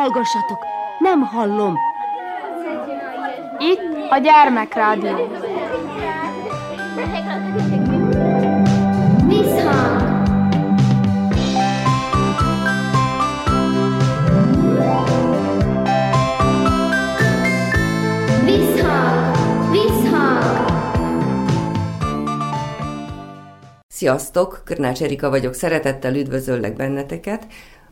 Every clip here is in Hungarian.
Hallgassatok, nem hallom. Itt a Gyermekrádió. Visszhang! Visszhang! Visszhang! Sziasztok, Körnács Erika vagyok, szeretettel üdvözöllek benneteket.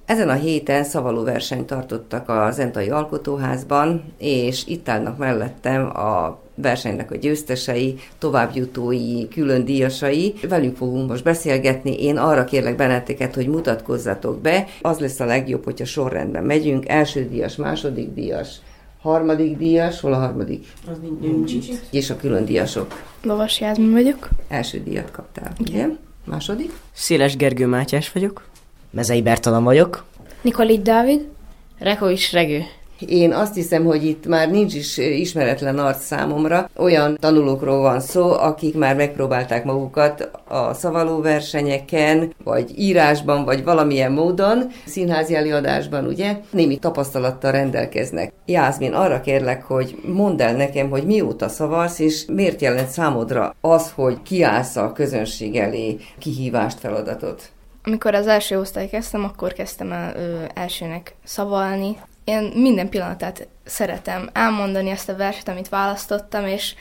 Ezen a héten szavaló versenyt tartottak a Zentai Alkotóházban, és itt állnak mellettem a versenynek a győztesei, továbbjutói, külön díjasai. Velük fogunk most beszélgetni. Én arra kérlek benneteket, hogy mutatkozzatok be. Az lesz a legjobb, hogyha sorrendben megyünk. Első díjas, második díjas, harmadik díjas, hol a harmadik? Az nincs, nincs. És a külön díjasok. Lovas Jászmin vagyok. Első díjat kaptál, ugye? Második? Széles Gergő Mátyás vagyok. Mezei Bertalan vagyok. Nikolit Dávid. Rekovics Regő. Én azt hiszem, hogy itt már nincs is ismeretlen arc számomra. Olyan tanulókról van szó, akik már megpróbálták magukat a szavaló versenyeken, vagy írásban, vagy valamilyen módon, színházi előadásban, ugye, némi tapasztalattal rendelkeznek. Jászmin, arra kérlek, hogy mondd el nekem, hogy mióta szavalsz, és miért jelent számodra az, hogy kiállsz a közönség elé kihívást, feladatot? Amikor az első osztály kezdtem, akkor kezdtem el ö, elsőnek szavalni. Én minden pillanatát szeretem elmondani ezt a verset, amit választottam, és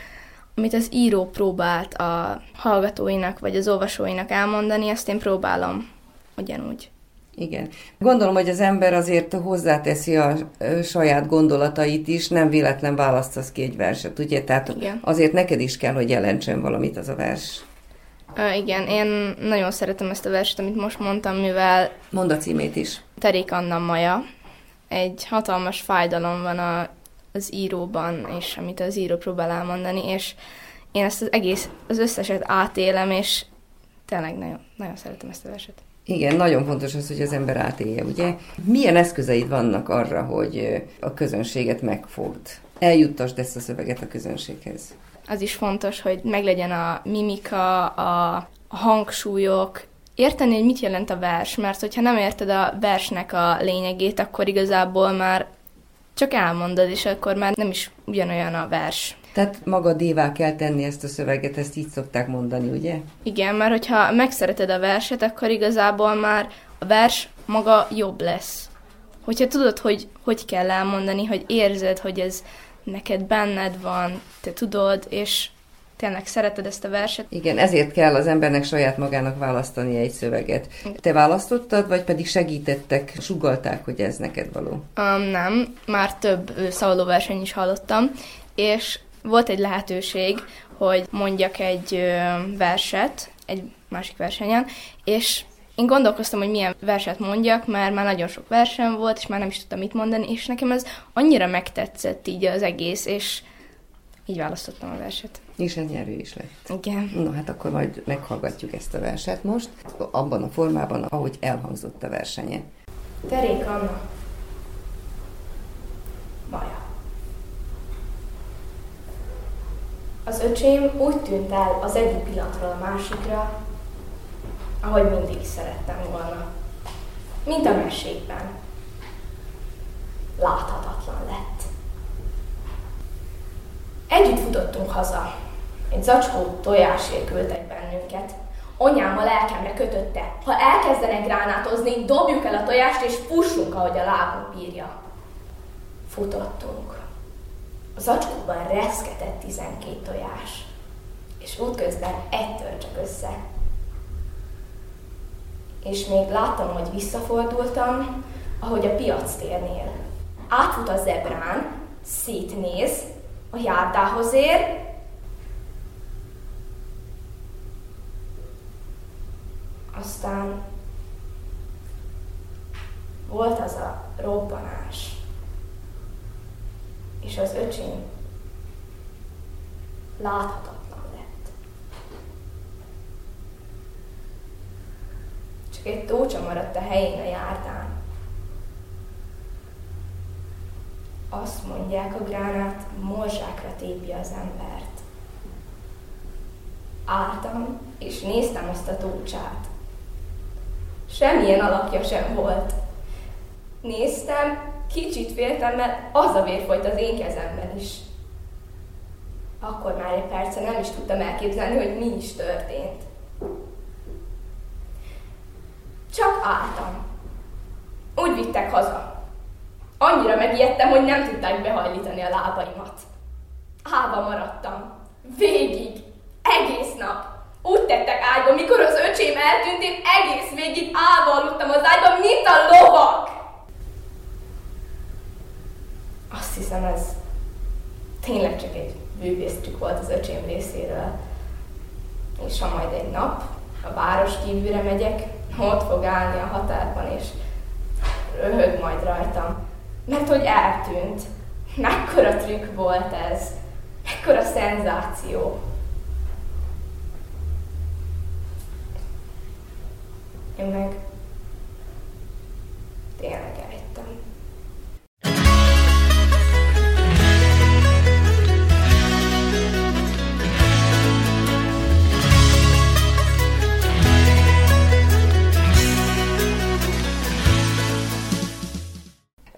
amit az író próbált a hallgatóinak vagy az olvasóinak elmondani, ezt én próbálom ugyanúgy. Igen. Gondolom, hogy az ember azért hozzáteszi a saját gondolatait is, nem véletlen választasz ki egy verset, ugye? Tehát Igen. azért neked is kell, hogy jelentsen valamit az a vers. Ö, igen, én nagyon szeretem ezt a verset, amit most mondtam, mivel Mondd a címét is. Terék Anna Maja. Egy hatalmas fájdalom van a, az íróban, és amit az író próbál elmondani, és én ezt az egész, az összeset átélem, és tényleg nagyon, nagyon szeretem ezt a verset. Igen, nagyon fontos az, hogy az ember átélje, ugye? Milyen eszközeid vannak arra, hogy a közönséget megfogd? Eljuttasd ezt a szöveget a közönséghez. Az is fontos, hogy meglegyen a mimika, a, hangsúlyok, érteni, hogy mit jelent a vers, mert hogyha nem érted a versnek a lényegét, akkor igazából már csak elmondod, és akkor már nem is ugyanolyan a vers. Tehát magadévá kell tenni ezt a szöveget, ezt így szokták mondani, ugye? Igen, mert hogyha megszereted a verset, akkor igazából már a vers maga jobb lesz. Hogyha tudod, hogy hogy kell elmondani, hogy érzed, hogy ez neked benned van, te tudod, és tényleg szereted ezt a verset, Igen, ezért kell az embernek saját magának választani egy szöveget. Te választottad, vagy pedig segítettek, sugalták, hogy ez neked való? Um, nem, már több ö, szavalóverseny is hallottam, és volt egy lehetőség, hogy mondjak egy verset egy másik versenyen, és én gondolkoztam, hogy milyen verset mondjak, mert már nagyon sok verseny volt, és már nem is tudtam mit mondani, és nekem ez annyira megtetszett így az egész, és így választottam a verset. És ez nyerő is lett. Igen. No, hát akkor majd meghallgatjuk ezt a verset most, abban a formában, ahogy elhangzott a versenye. Terék Anna. Maja. Az öcsém úgy tűnt el az egyik pillanatról a másikra, ahogy mindig szerettem volna. Mint a mesékben. Láthatatlan lett. Együtt futottunk haza. Egy zacskó tojásért küldtek bennünket. Anyám a lelkemre kötötte. Ha elkezdenek gránátozni, dobjuk el a tojást, és fussunk, ahogy a lábunk bírja. Futottunk. A zacskóban reszketett 12 tojás, és útközben egy tört csak össze. És még láttam, hogy visszafordultam, ahogy a piac térnél. Átfut a zebrán, szétnéz, a járdához ér, aztán volt az a robbanás, és az öcsém láthatatlan lett. Csak egy tócsa maradt a helyén a járdán. Azt mondják, a gránát morzsákra tépi az embert. Álltam, és néztem azt a tócsát. Semmilyen alakja sem volt. Néztem, kicsit féltem, mert az a vér folyt az én kezemben is. Akkor már egy perce nem is tudtam elképzelni, hogy mi is történt. Csak álltam. Úgy vittek haza. Annyira megijedtem, hogy nem tudták behajlítani a lábaimat. Állva maradtam. Végig. Egész nap. Úgy tettek ágyba, mikor az öcsém eltűnt, én egész végig állva aludtam az ágyban, mint a lovak. Azt hiszem, ez tényleg csak egy bűvésztrük volt az öcsém részéről. És ha majd egy nap a város kívülre megyek, ott fog állni a határban, és röhög majd rajtam. Mert hogy eltűnt. Mekkora trükk volt ez. Mekkora szenzáció. Én meg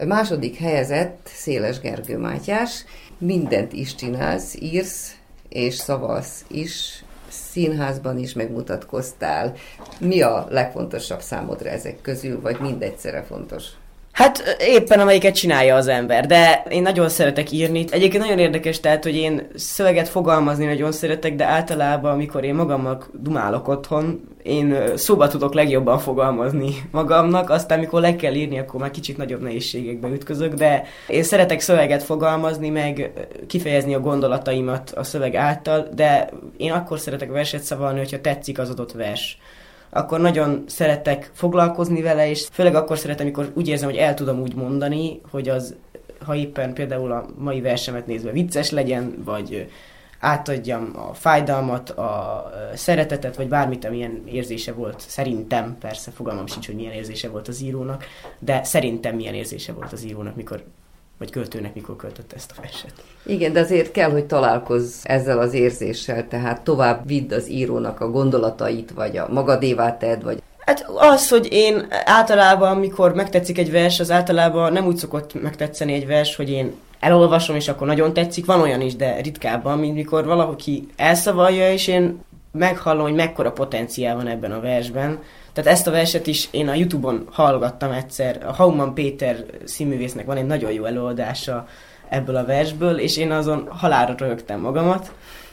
második helyezett Széles Gergő Mátyás. Mindent is csinálsz, írsz és szavalsz is, színházban is megmutatkoztál. Mi a legfontosabb számodra ezek közül, vagy mindegyszerre fontos? Hát éppen amelyiket csinálja az ember, de én nagyon szeretek írni. Egyébként nagyon érdekes, tehát, hogy én szöveget fogalmazni nagyon szeretek, de általában, amikor én magammal dumálok otthon, én szóba tudok legjobban fogalmazni magamnak, aztán mikor le kell írni, akkor már kicsit nagyobb nehézségekbe ütközök, de én szeretek szöveget fogalmazni, meg kifejezni a gondolataimat a szöveg által, de én akkor szeretek verset szavalni, hogyha tetszik az adott vers akkor nagyon szeretek foglalkozni vele, és főleg akkor szeretem, amikor úgy érzem, hogy el tudom úgy mondani, hogy az, ha éppen például a mai versemet nézve vicces legyen, vagy átadjam a fájdalmat, a szeretetet, vagy bármit, amilyen érzése volt. Szerintem, persze fogalmam sincs, hogy milyen érzése volt az írónak, de szerintem milyen érzése volt az írónak, mikor vagy költőnek mikor költötte ezt a verset. Igen, de azért kell, hogy találkozz ezzel az érzéssel, tehát tovább vidd az írónak a gondolatait, vagy a magadévá tedd, vagy Hát az, hogy én általában, mikor megtetszik egy vers, az általában nem úgy szokott megtetszeni egy vers, hogy én elolvasom, és akkor nagyon tetszik. Van olyan is, de ritkábban, mint mikor valaki elszavalja, és én meghallom, hogy mekkora potenciál van ebben a versben, tehát ezt a verset is én a Youtube-on hallgattam egyszer. A Hauman Péter színművésznek van egy nagyon jó előadása ebből a versből, és én azon halálra röhögtem magamat.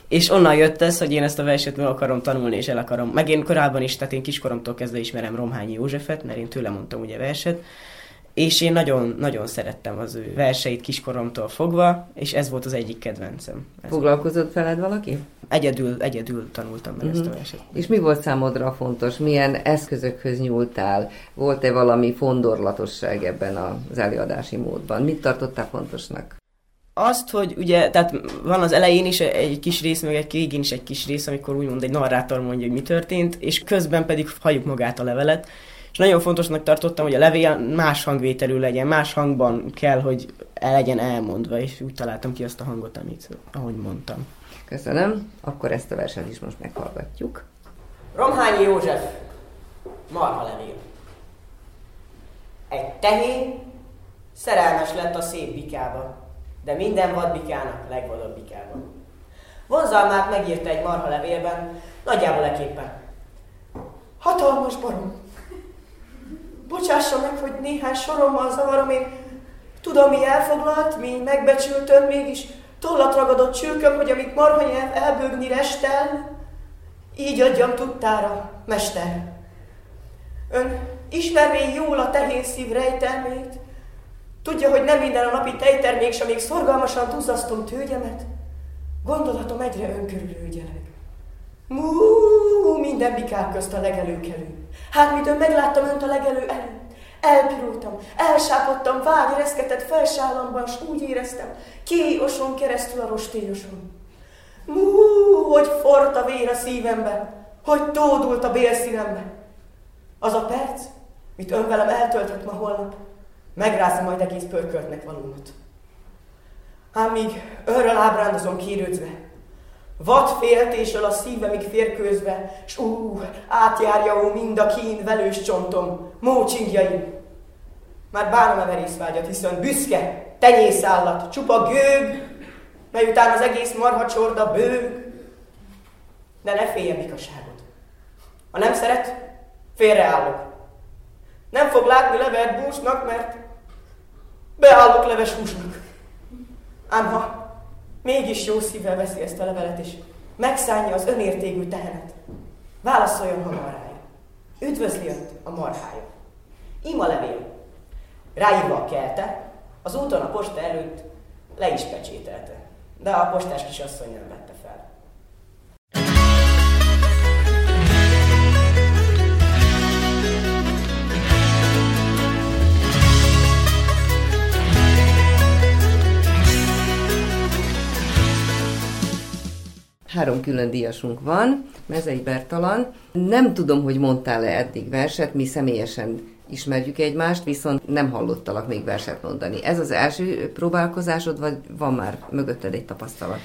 És onnan jött ez, hogy én ezt a verset meg akarom tanulni, és el akarom. Meg én korábban is, tehát én kiskoromtól kezdve ismerem Romhányi Józsefet, mert én tőle mondtam ugye verset, és én nagyon, nagyon szerettem az ő verseit kiskoromtól fogva, és ez volt az egyik kedvencem. Ez foglalkozott veled valaki? Egyedül, egyedül tanultam meg uh-huh. ezt a mhm. verset. És mi volt számodra fontos? Milyen eszközökhöz nyúltál? Volt-e valami fondorlatosság ebben az előadási módban? Mit tartottál fontosnak? Azt, hogy ugye, tehát van az elején is egy kis rész, meg egy végén is egy kis rész, amikor úgymond egy narrátor mondja, hogy mi történt, és közben pedig halljuk magát a levelet, és nagyon fontosnak tartottam, hogy a levél más hangvételű legyen, más hangban kell, hogy el legyen elmondva, és úgy találtam ki azt a hangot, amit, ahogy mondtam. Köszönöm. Akkor ezt a verset is most meghallgatjuk. Romhányi József, marha levél. Egy tehén szerelmes lett a szép bikába, de minden vadbikának legvadabb bikába. Vonzalmát megírta egy marha levélben, nagyjából eképpen. Hatalmas barom, Bocsássa meg, hogy néhány sorommal zavarom, én tudom, mi elfoglalt, mi megbecsültön, mégis tollat ragadott csülköm, hogy amit marha nyelv elbőgni restel, így adjam tudtára, mester. Ön ismerné jól a tehén szív rejtelmét, tudja, hogy nem minden a napi tejtermék, s amíg szorgalmasan duzzasztom tőgyemet, gondolatom egyre önkörülőgyeleg. Mú, minden bikák közt a legelőkelő. Hát, mitől megláttam önt a legelő előtt, elpirultam, elsápadtam vágy reszketett felsállamban, s úgy éreztem, oson keresztül a rostélyoson. Mú, hogy forrt a vér a szívembe, hogy tódult a bélszívembe. Az a perc, mit ön velem eltöltött ma holnap, megrázza majd egész pörköltnek valómat. Ám míg örről ábrándozom kérődzve, Vad féltésről a szívemig férkőzve, s ú, átjárja ó mind a kín velős csontom, mócsingjaim. Már bánom a verészvágyat, hiszen büszke, tenyészállat, csupa gőg, mely után az egész marha csorda bőg. De ne félje bikaságot. Ha nem szeret, félreállok. Nem fog látni levert búsnak, mert beállok leves húsnak. Ám ha mégis jó szívvel veszi ezt a levelet, és megszállja az önértégű tehenet, válaszoljon hamarrája. Üdvözli önt a marhája. Ima levél. Ráírva a kelte, az úton a posta előtt le is pecsételte. De a postás kisasszony nem vette Három külön díjasunk van, Mezei Bertalan. Nem tudom, hogy mondtál-e eddig verset, mi személyesen ismerjük egymást, viszont nem hallottalak még verset mondani. Ez az első próbálkozásod, vagy van már mögötted egy tapasztalat?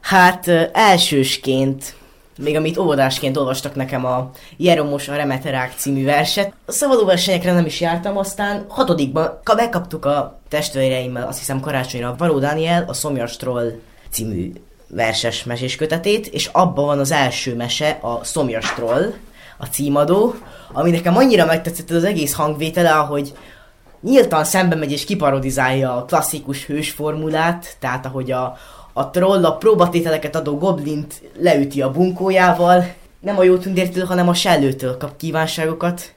Hát elsősként, még amit óvodásként olvastak nekem a Jeromos a Remeterák című verset. A szabadó versenyekre nem is jártam, aztán hatodikban ka- megkaptuk a testvéreimmel, azt hiszem karácsonyra, Varó Dániel a Szomjas Troll című verses mesés kötetét, és abban van az első mese, a Szomjas Troll, a címadó, ami nekem annyira megtetszett az egész hangvétele, ahogy nyíltan szembe megy és kiparodizálja a klasszikus hős formulát, tehát ahogy a, a troll a próbatételeket adó goblint leüti a bunkójával, nem a jó tündértől, hanem a sellőtől kap kívánságokat,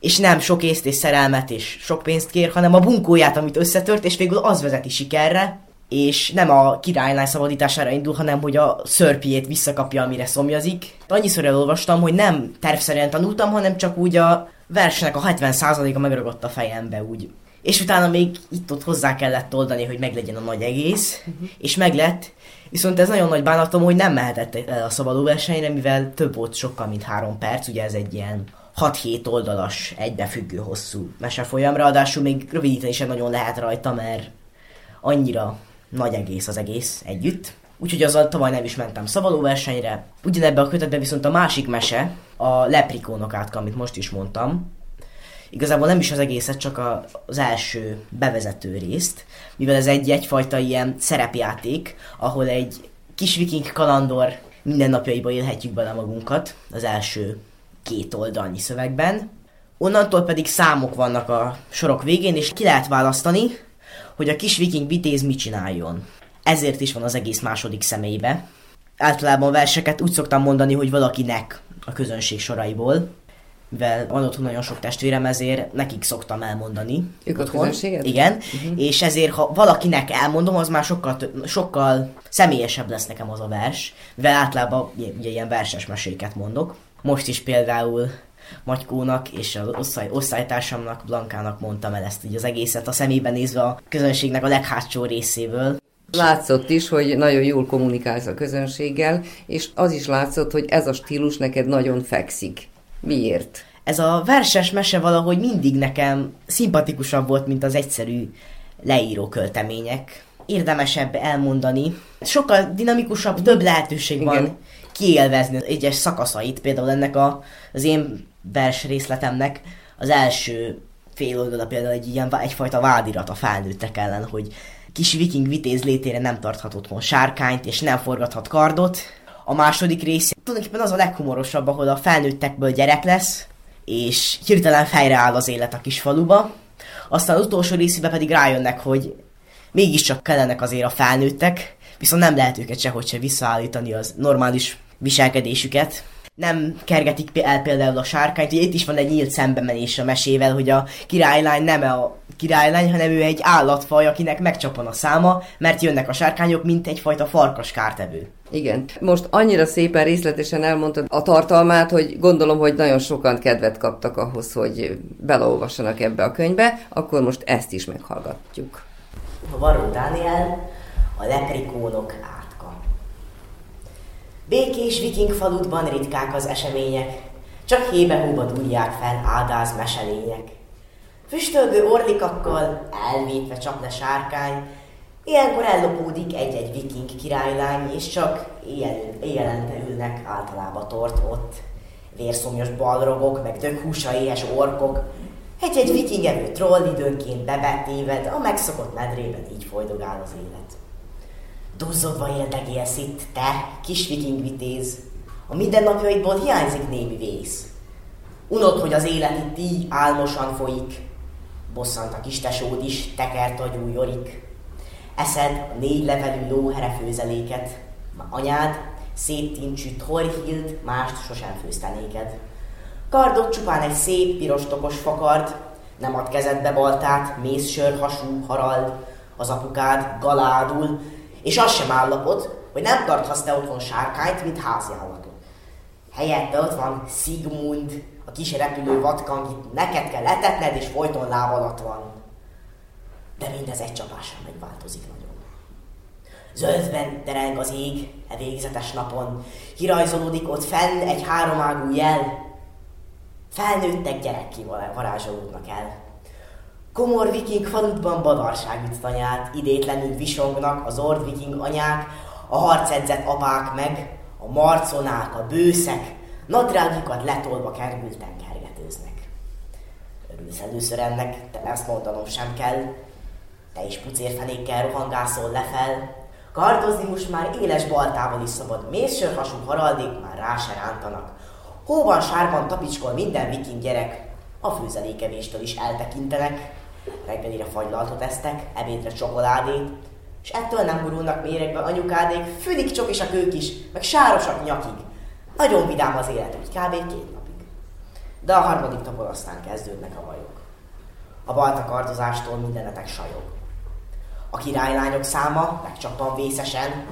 és nem sok észt és szerelmet és sok pénzt kér, hanem a bunkóját, amit összetört, és végül az vezeti sikerre, és nem a királylány szabadítására indul, hanem hogy a szörpjét visszakapja, amire szomjazik. Annyiszor elolvastam, hogy nem tervszerűen tanultam, hanem csak úgy a versnek a 70%-a megragadt a fejembe úgy. És utána még itt-ott hozzá kellett oldani, hogy meglegyen a nagy egész, uh-huh. és meglett, viszont ez nagyon nagy bánatom, hogy nem mehetett el a szabadó versenyre, mivel több volt sokkal, mint három perc, ugye ez egy ilyen 6-7 oldalas, egybefüggő hosszú mesefolyam, ráadásul még rövidíteni sem nagyon lehet rajta, mert annyira nagy egész az egész együtt. Úgyhogy azzal tavaly nem is mentem szabadó versenyre. Ugyanebben a kötetben viszont a másik mese, a leprikónok átka, amit most is mondtam. Igazából nem is az egészet, csak a, az első bevezető részt, mivel ez egy egyfajta ilyen szerepjáték, ahol egy kis viking kalandor mindennapjaiba élhetjük bele magunkat az első két oldalnyi szövegben. Onnantól pedig számok vannak a sorok végén, és ki lehet választani, hogy a kis viking vitéz mit csináljon. Ezért is van az egész második személybe. Általában a verseket úgy szoktam mondani, hogy valakinek a közönség soraiból, mivel van otthon nagyon sok testvérem, ezért nekik szoktam elmondani. Ők a otthon. közönséged? Igen, uh-huh. és ezért, ha valakinek elmondom, az már sokkal, tö- sokkal személyesebb lesz nekem az a vers, mivel általában ugye ilyen verses meséket mondok. Most is például Magykónak és az osztály, osztálytársamnak, Blankának mondtam el ezt így az egészet a szemébe nézve a közönségnek a leghátsó részéből. Látszott is, hogy nagyon jól kommunikálsz a közönséggel, és az is látszott, hogy ez a stílus neked nagyon fekszik. Miért? Ez a verses mese valahogy mindig nekem szimpatikusabb volt, mint az egyszerű leíró költemények. Érdemesebb elmondani. Sokkal dinamikusabb, több lehetőség van Igen. kiélvezni egyes szakaszait. Például ennek a, az én vers részletemnek az első fél oldala például egy ilyen, egyfajta vádirat a felnőttek ellen, hogy kis viking vitéz létére nem tarthat otthon sárkányt, és nem forgathat kardot. A második rész tulajdonképpen az a leghumorosabb, ahol a felnőttekből gyerek lesz, és hirtelen fejreáll az élet a kis faluba. Aztán az utolsó részében pedig rájönnek, hogy mégiscsak kellenek azért a felnőttek, viszont nem lehet őket sehogy se visszaállítani az normális viselkedésüket. Nem kergetik el például a sárkányt, ugye itt is van egy nyílt szembemenés a mesével, hogy a királylány nem a királylány, hanem ő egy állatfaj, akinek megcsapan a száma, mert jönnek a sárkányok, mint egyfajta farkas kártevő. Igen. Most annyira szépen részletesen elmondtad a tartalmát, hogy gondolom, hogy nagyon sokan kedvet kaptak ahhoz, hogy beleolvassanak ebbe a könyvbe, akkor most ezt is meghallgatjuk. A Varó Dániel, a leprikónok. Békés viking faludban ritkák az események, csak hébe-hóba dúrják fel ádáz meselények. Füstölgő orlikakkal elvétve csap le sárkány, ilyenkor ellopódik egy-egy viking királylány, és csak éjjel, éjjelente ülnek általában tort ott. Vérszomjas balrogok, meg döghúsa éhes orkok, Egy-egy vikingevő troll időnként bevetéved, a megszokott medrében így folydogál az élet. Duzzogva éldegélsz itt, te, kis viking vitéz. A mindennapjaidból hiányzik némi vész. Unod, hogy az élet itt így álmosan folyik. Bosszant a kis tesód is, tekert agyú jorik. Eszed a négy levelű lóhere főzeléket. Anyád széttincsű Thorhild mást sosem főzte. Kardot csupán egy szép, piros tokos fakard, nem ad kezedbe baltát, mézsör hasú harald, az apukád galádul, és az sem állapot, hogy nem tarthatsz te otthon sárkányt, mint háziállatot. Helyette ott van Sigmund, a kis repülő vatkang, itt neked kell letetned, és folyton láb alatt van. De mindez egy csapásra megváltozik nagyon. Zöldben tereng az ég, e végzetes napon. Kirajzolódik ott fenn egy háromágú jel. Felnőttek gyerekki varázsolódnak el. Komor viking falutban badarság üt tanyát, idétlenül visongnak az ord viking anyák, a harcedzett apák meg, a marconák, a bőszek, nadrágikat letolva kerülten kergetőznek. Örülsz először ennek, te ezt mondanom sem kell, te is pucérfenékkel rohangászol lefel, Kardozni most már éles baltával is szabad, mészsör hasú haraldék már rá se rántanak. Hóban, sárban tapicskol minden viking gyerek, a főzelékevéstől is eltekintenek, reggelire fagylaltot esztek, ebédre csokoládét, és ettől nem gurulnak méregbe anyukádék, fülig a ők is, meg sárosak nyakig. Nagyon vidám az élet, úgy kb. két napig. De a harmadik napon aztán kezdődnek a bajok. A baltakardozástól mindenetek sajog. A királylányok száma megcsappan vészesen,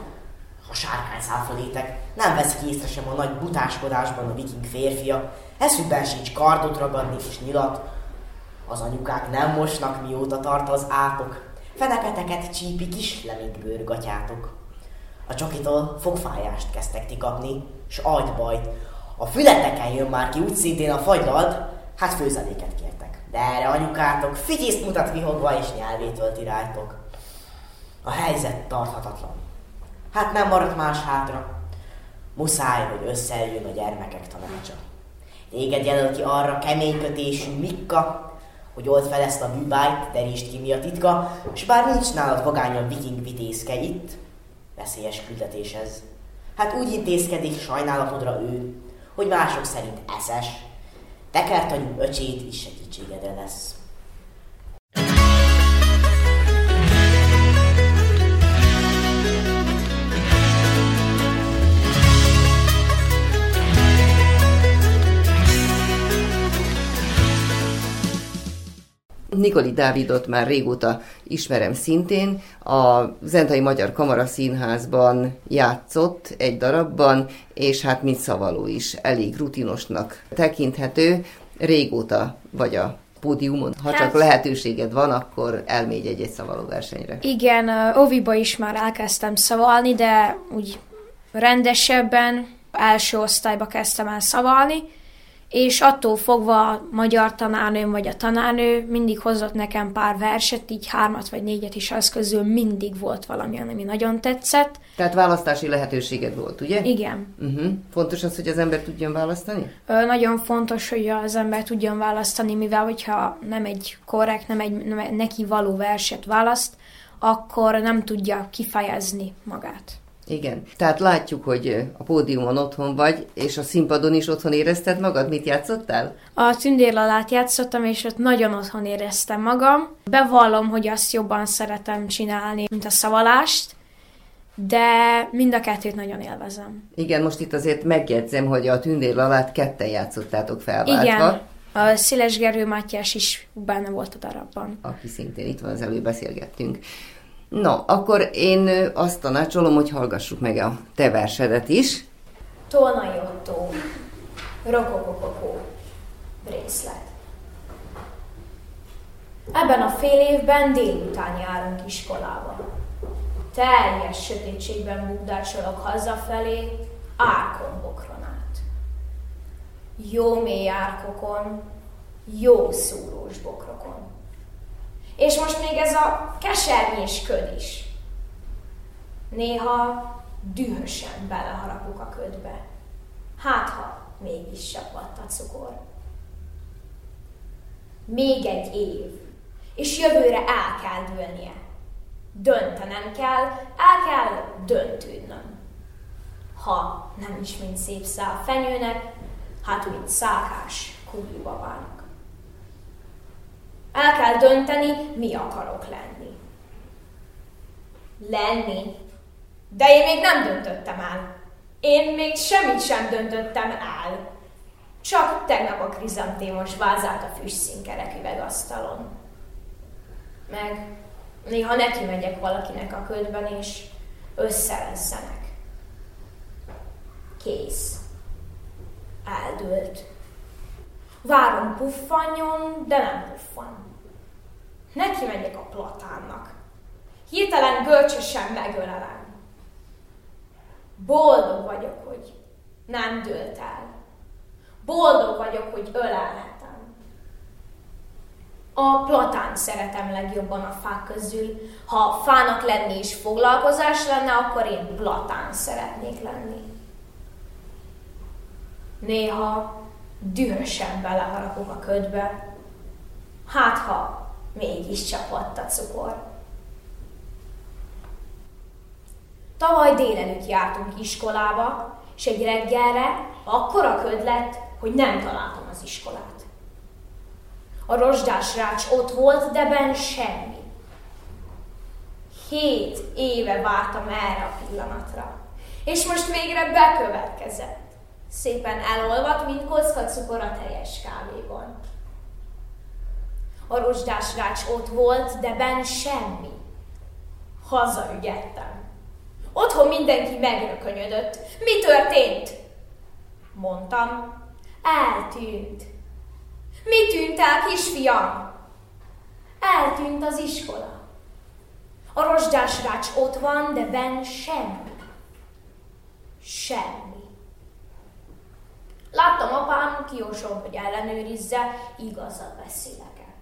ha sárkány száll fölétek, nem veszik észre sem a nagy butáskodásban a viking férfiak, eszükben sincs kardot ragadni és nyilat, az anyukák nem mosnak, mióta tart az átok, feneketeket csípi kis bőrgatyátok. A csokitól fogfájást kezdtek ti kapni, s agybajt. A fületeken jön már ki úgy szintén a fagylalt, hát főzeléket kértek. De erre anyukátok figyészt mutat vihogva és nyelvét ölti rájtok. A helyzet tarthatatlan. Hát nem maradt más hátra. Muszáj, hogy összejön a gyermekek tanácsa. Téged jelöl ki arra keménykötésű Mikka, hogy old fel ezt a bűbájt, derítsd ki mi a titka, és bár nincs nálad vagány a viking vitézke itt, veszélyes küldetés ez. Hát úgy intézkedik sajnálatodra ő, hogy mások szerint eszes, tekert agyú öcséd is segítségedre lesz. Nikoli Dávidot már régóta ismerem szintén. A Zentai Magyar Kamara Színházban játszott egy darabban, és hát mint szavaló is elég rutinosnak tekinthető. Régóta vagy a pódiumon. Ha hát, csak lehetőséged van, akkor elmégy egy-egy szavaló versenyre. Igen, Oviba is már elkezdtem szavalni, de úgy rendesebben első osztályba kezdtem el szavalni, és attól fogva a magyar tanárnőm vagy a tanárnő mindig hozott nekem pár verset, így hármat vagy négyet is, az közül mindig volt valami, ami nagyon tetszett. Tehát választási lehetőséged volt, ugye? Igen. Uh-huh. Fontos az, hogy az ember tudjon választani? Ö, nagyon fontos, hogy az ember tudjon választani, mivel hogyha nem egy korrekt, nem egy nem neki való verset választ, akkor nem tudja kifejezni magát. Igen. Tehát látjuk, hogy a pódiumon otthon vagy, és a színpadon is otthon érezted magad? Mit játszottál? A tündérlalát játszottam, és ott nagyon otthon éreztem magam. Bevallom, hogy azt jobban szeretem csinálni, mint a szavalást, de mind a kettőt nagyon élvezem. Igen, most itt azért megjegyzem, hogy a tündérlalát ketten játszottátok felváltva. Igen, a Sziles Gerő Mátyás is benne volt a darabban. Aki szintén itt van, az előbb beszélgettünk. No, akkor én azt tanácsolom, hogy hallgassuk meg a te versedet is. Tolna Jottó, Rokokokokó, Brészlet. Ebben a fél évben délután járunk iskolába. Teljes sötétségben bukdácsolok hazafelé, árkon bokron át. Jó mély árkokon, jó szúrós bokrokon és most még ez a kesernyés köd is. Néha dühösen beleharapok a ködbe. Hát, ha mégis sapadt a cukor. Még egy év, és jövőre el kell dőlnie. Döntenem kell, el kell döntődnöm. Ha nem is mint szép szál fenyőnek, hát mint szákás kuglibabának. El kell dönteni, mi akarok lenni. Lenni? De én még nem döntöttem el. Én még semmit sem döntöttem el. Csak tegnap a krizantémos vázát a füstszínkerek üvegasztalon. Meg néha neki megyek valakinek a ködben, és összerezzenek. Kész. Eldőlt. Várom puffanjon, de nem puffan. Neki megyek a platánnak. Hirtelen görcsösen megölelem. Boldog vagyok, hogy nem dőlt el. Boldog vagyok, hogy ölelhetem. A platán szeretem legjobban a fák közül. Ha fának lenni is foglalkozás lenne, akkor én platán szeretnék lenni. Néha dühösen beleharapok a ködbe. Hát, ha mégis csapadt a cukor. Tavaly délelőtt jártunk iskolába, és egy reggelre akkora köd lett, hogy nem találtam az iskolát. A rozsdás rács ott volt, de ben semmi. Hét éve vártam erre a pillanatra, és most végre bekövetkezett. Szépen elolvadt, mint kocka cukor a teljes kávéban. A rozsdás rács ott volt, de ben semmi. Hazaügyettem. Otthon mindenki megrökönyödött. Mi történt? Mondtam. Eltűnt. Mi tűnt el, kisfiam? Eltűnt az iskola. A rozsdás rács ott van, de ben semmi. Semmi. Láttam apám, kiosol, hogy ellenőrizze, igazat beszélek-e.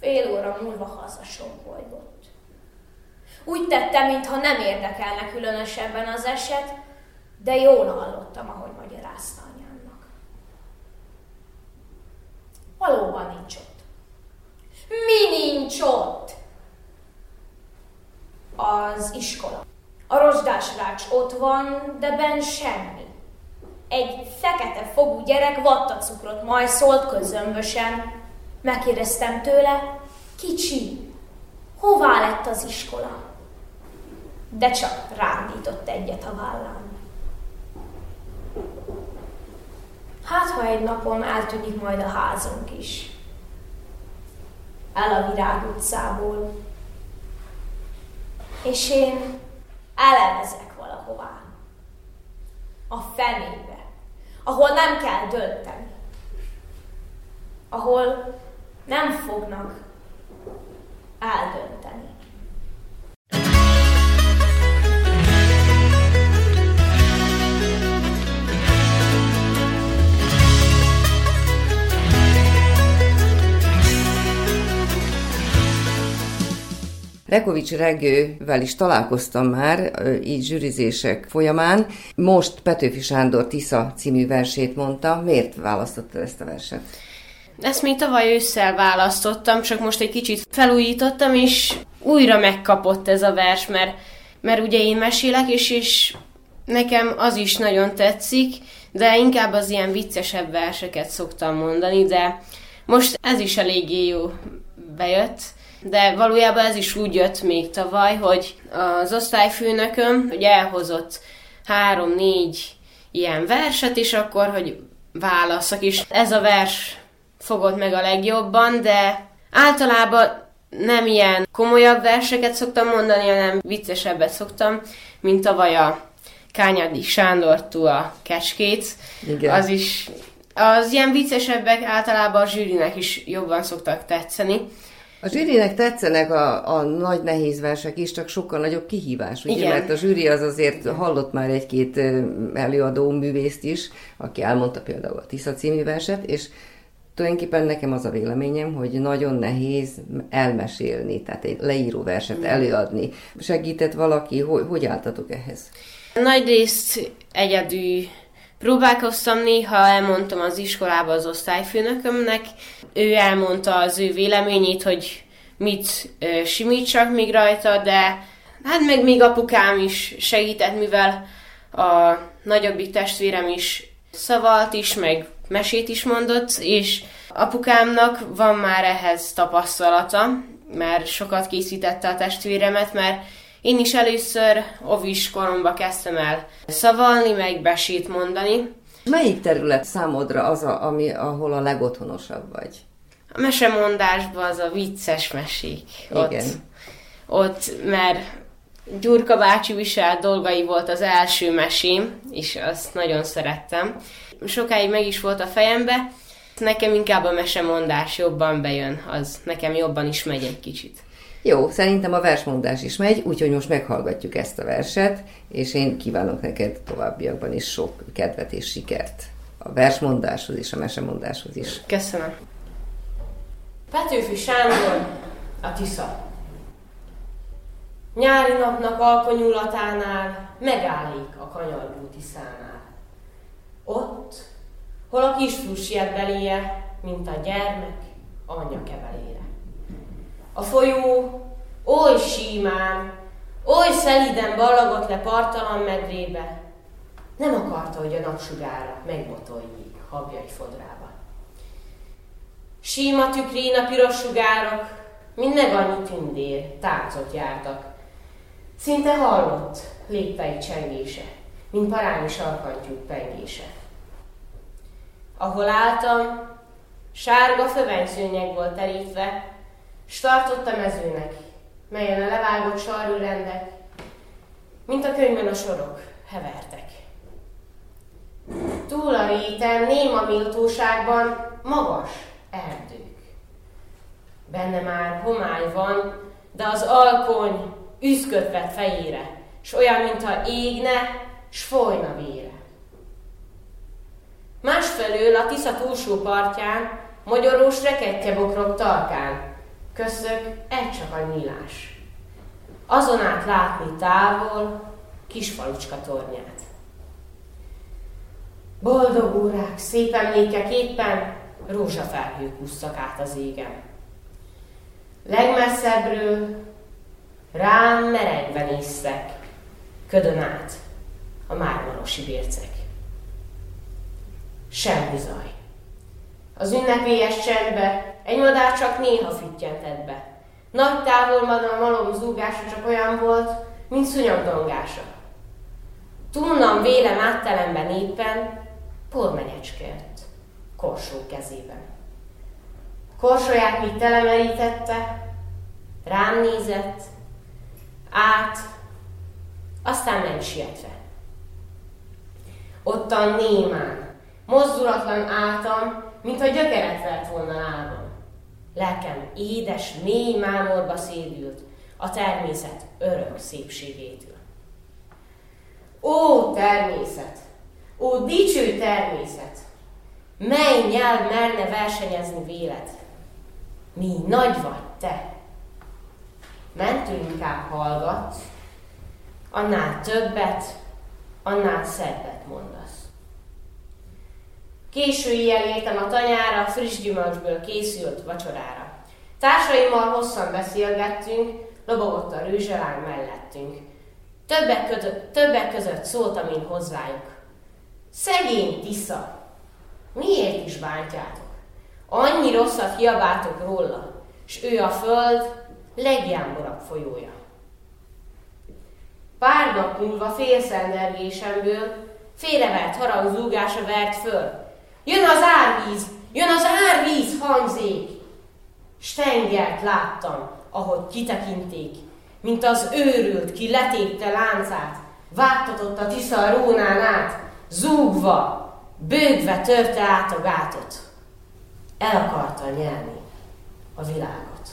Fél óra múlva hazasombolygott. Úgy tettem, mintha nem érdekelne különösebben az eset, de jól hallottam, ahogy magyarázta anyámnak. Valóban nincs ott. Mi nincs ott? Az iskola. A rozsdás rács ott van, de ben semmi. Egy fekete fogú gyerek vattacukrot majszolt közömbösen. Megkérdeztem tőle, kicsi, hová lett az iskola? De csak rándított egyet a vállán. Hát, ha egy napon eltűnik majd a házunk is. El a virág utcából. És én elevezek valahová. A fenébe. Ahol nem kell dönteni. Ahol nem fognak eldönteni. Rekovics Regővel is találkoztam már, így zsűrizések folyamán. Most Petőfi Sándor Tisza című versét mondta. Miért választottad ezt a verset? Ezt még tavaly ősszel választottam, csak most egy kicsit felújítottam, és újra megkapott ez a vers, mert, mert ugye én mesélek, és, és nekem az is nagyon tetszik, de inkább az ilyen viccesebb verseket szoktam mondani, de most ez is eléggé jó bejött de valójában ez is úgy jött még tavaly, hogy az osztályfőnököm, hogy elhozott három-négy ilyen verset, és akkor, hogy válaszok is. Ez a vers fogott meg a legjobban, de általában nem ilyen komolyabb verseket szoktam mondani, hanem viccesebbet szoktam, mint tavaly a Kányadi Sándortól a Kecskét. Igen. Az is, az ilyen viccesebbek általában a zsűrinek is jobban szoktak tetszeni. A zsűrinek tetszenek a, a nagy nehéz versek is, csak sokkal nagyobb kihívás, ugye? Igen. Mert a zsűri az azért hallott már egy-két előadó művészt is, aki elmondta például a Tisza című verset, és tulajdonképpen nekem az a véleményem, hogy nagyon nehéz elmesélni, tehát egy leíró verset előadni. Segített valaki, hogy, hogy álltatok ehhez? Nagy részt egyedül Próbálkoztam néha, elmondtam az iskolába az osztályfőnökömnek, ő elmondta az ő véleményét, hogy mit ö, simítsak még rajta, de hát meg még apukám is segített, mivel a nagyobbik testvérem is szavalt is, meg mesét is mondott, és apukámnak van már ehhez tapasztalata, mert sokat készítette a testvéremet, mert én is először ovis koromba kezdtem el szavalni, meg besét mondani. Melyik terület számodra az, a, ami, ahol a legotthonosabb vagy? A mesemondásban az a vicces mesék. Ott, Igen. ott, mert Gyurka bácsi visel dolgai volt az első mesém, és azt nagyon szerettem. Sokáig meg is volt a fejembe, nekem inkább a mesemondás jobban bejön, az nekem jobban is megy egy kicsit. Jó, szerintem a versmondás is megy, úgyhogy most meghallgatjuk ezt a verset, és én kívánok neked továbbiakban is sok kedvet és sikert a versmondáshoz és a mesemondáshoz is. Köszönöm. Petőfi Sándor, a Tisza. Nyári napnak alkonyulatánál megállik a kanyargó Tiszánál. Ott, hol a kisfiú siet beléje, mint a gyermek anyja kevelére. A folyó oly símán, oly szeliden ballagott le partalan medrébe, nem akarta, hogy a napsugára megbotoljék habjai fodrába. Síma tükrén a piros sugárok, mind meg annyi tündér, táncot jártak. Szinte hallott léptei csengése, mint parányi sarkantyúk pengése. Ahol álltam, sárga fövenyszőnyeg volt terítve, s tartott a mezőnek, melyen a levágott sarú rendek, mint a könyvben a sorok, hevertek. Túl a réten, néma méltóságban magas erdők. Benne már homály van, de az alkony üszköt fejére, s olyan, mintha égne, s folyna vére. Másfelől a Tisza túlsó partján, magyarós rekettye bokrok tarkán, köszök egy csak a nyílás. Azon át látni távol kisfalucska tornyát. Boldog órák, szép emlékek éppen rózsafelhők úsztak át az égen. Legmesszebbről rám merengve néztek, ködön át a mármarosi bércek. Semmi zaj. Az ünnepélyes csendbe egy madár csak néha füttyentett be. Nagy távolban a malom zúgása csak olyan volt, mint szúnyogdongása. Túlnam vélem áttelemben éppen pormenyecskért, korsó kezében. Korsóját még telemerítette, rám nézett, át, aztán nem sietve. Ottan némán, mozdulatlan álltam, mint a gyökeret vert volna lábam. Lelkem édes, mély mámorba szédült, a természet örök szépségétől. Ó, természet! Ó, dicső természet! Mely nyelv merne versenyezni vélet? Mi nagy vagy te! Mentő inkább hallgat, annál többet, annál szebbet mondasz. Késő éjjel értem a tanyára, friss gyümölcsből készült vacsorára. Társaimmal hosszan beszélgettünk, lobogott a rűzseláng mellettünk. Többek között, többek között szóltam én hozzájuk. Szegény Tisza, miért is bántjátok? Annyi rosszat hiabáltok róla, s ő a föld legjámborabb folyója. Pár nap múlva félszendergésemből félrevert harang zúgása vert föl. Jön az árvíz, jön az árvíz hangzék! Stengert láttam, ahogy kitekinték, mint az őrült, ki letépte láncát, vágtatott a Tisza rónán át, zúgva, bőgve törte át a gátot. El akarta nyerni a világot.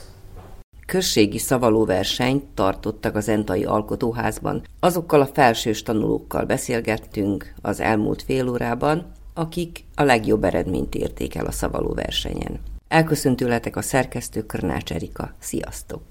Községi szavalóversenyt tartottak az Entai Alkotóházban. Azokkal a felsős tanulókkal beszélgettünk az elmúlt fél órában, akik a legjobb eredményt érték el a szavalóversenyen. Elköszöntőletek a szerkesztő Körnács Erika. Sziasztok!